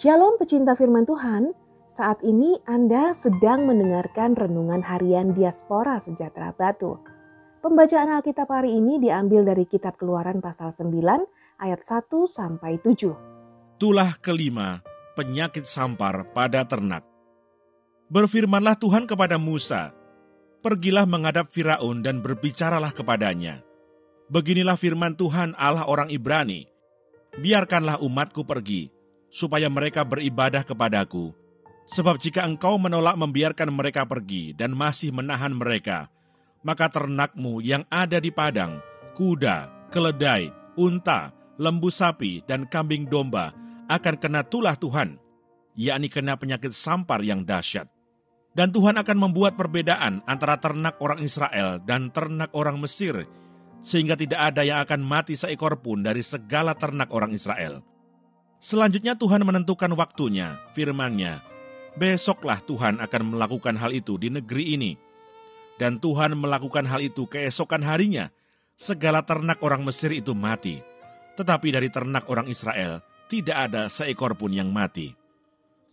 Shalom pecinta firman Tuhan, saat ini Anda sedang mendengarkan renungan harian Diaspora Sejahtera Batu. Pembacaan Alkitab hari ini diambil dari kitab Keluaran pasal 9 ayat 1 sampai 7. Tulah kelima, penyakit sampar pada ternak. Berfirmanlah Tuhan kepada Musa, Pergilah menghadap Firaun dan berbicaralah kepadanya. Beginilah firman Tuhan Allah orang Ibrani, Biarkanlah umatku pergi, supaya mereka beribadah kepadaku. Sebab jika engkau menolak membiarkan mereka pergi dan masih menahan mereka, maka ternakmu yang ada di padang, kuda, keledai, unta, lembu sapi, dan kambing domba akan kena tulah Tuhan, yakni kena penyakit sampar yang dahsyat. Dan Tuhan akan membuat perbedaan antara ternak orang Israel dan ternak orang Mesir, sehingga tidak ada yang akan mati seekor pun dari segala ternak orang Israel. Selanjutnya Tuhan menentukan waktunya, firman-Nya, besoklah Tuhan akan melakukan hal itu di negeri ini. Dan Tuhan melakukan hal itu keesokan harinya, segala ternak orang Mesir itu mati. Tetapi dari ternak orang Israel, tidak ada seekor pun yang mati.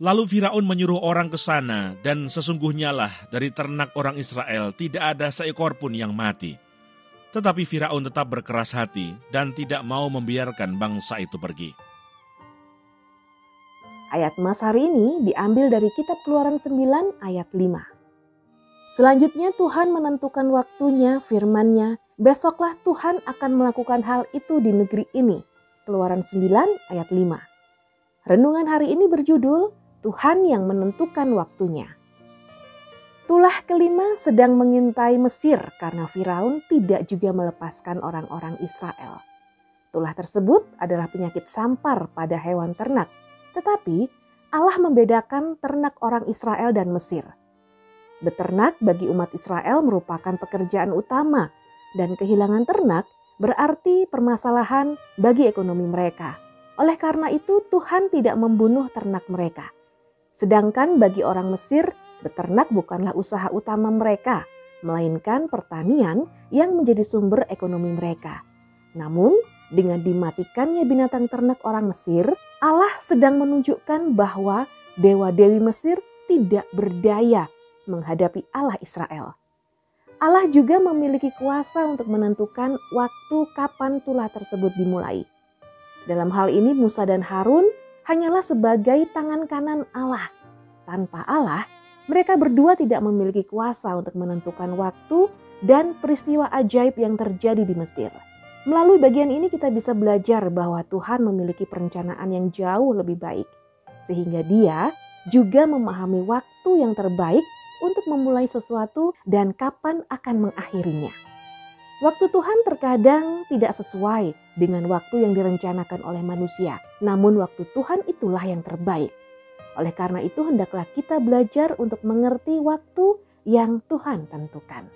Lalu Firaun menyuruh orang ke sana, dan sesungguhnya lah dari ternak orang Israel tidak ada seekor pun yang mati. Tetapi Firaun tetap berkeras hati dan tidak mau membiarkan bangsa itu pergi. Ayat emas hari ini diambil dari kitab Keluaran 9 ayat 5. Selanjutnya Tuhan menentukan waktunya firman-Nya, besoklah Tuhan akan melakukan hal itu di negeri ini. Keluaran 9 ayat 5. Renungan hari ini berjudul Tuhan yang menentukan waktunya. Tulah kelima sedang mengintai Mesir karena Firaun tidak juga melepaskan orang-orang Israel. Tulah tersebut adalah penyakit sampar pada hewan ternak tetapi Allah membedakan ternak orang Israel dan Mesir. Beternak bagi umat Israel merupakan pekerjaan utama dan kehilangan ternak berarti permasalahan bagi ekonomi mereka. Oleh karena itu Tuhan tidak membunuh ternak mereka. Sedangkan bagi orang Mesir, beternak bukanlah usaha utama mereka, melainkan pertanian yang menjadi sumber ekonomi mereka. Namun, dengan dimatikannya binatang ternak orang Mesir, Allah sedang menunjukkan bahwa dewa-dewi Mesir tidak berdaya menghadapi Allah Israel. Allah juga memiliki kuasa untuk menentukan waktu kapan tulah tersebut dimulai. Dalam hal ini Musa dan Harun hanyalah sebagai tangan kanan Allah. Tanpa Allah, mereka berdua tidak memiliki kuasa untuk menentukan waktu dan peristiwa ajaib yang terjadi di Mesir. Melalui bagian ini kita bisa belajar bahwa Tuhan memiliki perencanaan yang jauh lebih baik. Sehingga dia juga memahami waktu yang terbaik untuk memulai sesuatu dan kapan akan mengakhirinya. Waktu Tuhan terkadang tidak sesuai dengan waktu yang direncanakan oleh manusia, namun waktu Tuhan itulah yang terbaik. Oleh karena itu, hendaklah kita belajar untuk mengerti waktu yang Tuhan tentukan.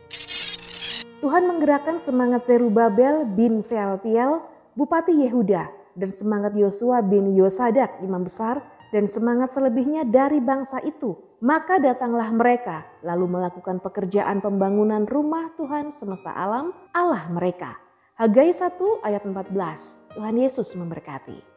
Tuhan menggerakkan semangat Zerubabel bin Sealtiel, Bupati Yehuda, dan semangat Yosua bin Yosadak, imam besar, dan semangat selebihnya dari bangsa itu. Maka datanglah mereka, lalu melakukan pekerjaan pembangunan rumah Tuhan semesta alam, Allah mereka. Hagai 1 ayat 14, Tuhan Yesus memberkati.